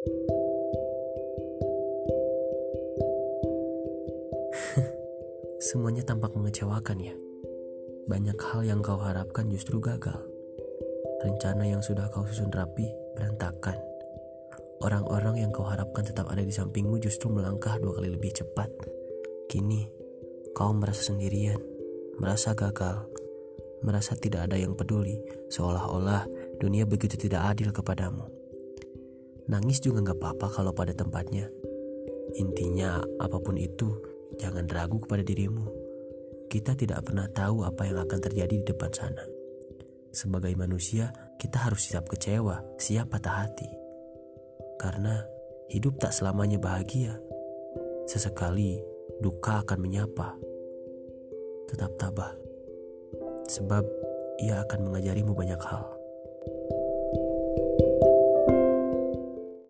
Semuanya tampak mengecewakan ya. Banyak hal yang kau harapkan justru gagal. Rencana yang sudah kau susun rapi berantakan. Orang-orang yang kau harapkan tetap ada di sampingmu justru melangkah dua kali lebih cepat. Kini, kau merasa sendirian, merasa gagal, merasa tidak ada yang peduli, seolah-olah dunia begitu tidak adil kepadamu. Nangis juga gak apa-apa kalau pada tempatnya. Intinya, apa pun itu, jangan ragu kepada dirimu kita tidak pernah tahu apa yang akan terjadi di depan sana. Sebagai manusia, kita harus siap kecewa, siap patah hati. Karena hidup tak selamanya bahagia. Sesekali duka akan menyapa. Tetap tabah. Sebab ia akan mengajarimu banyak hal.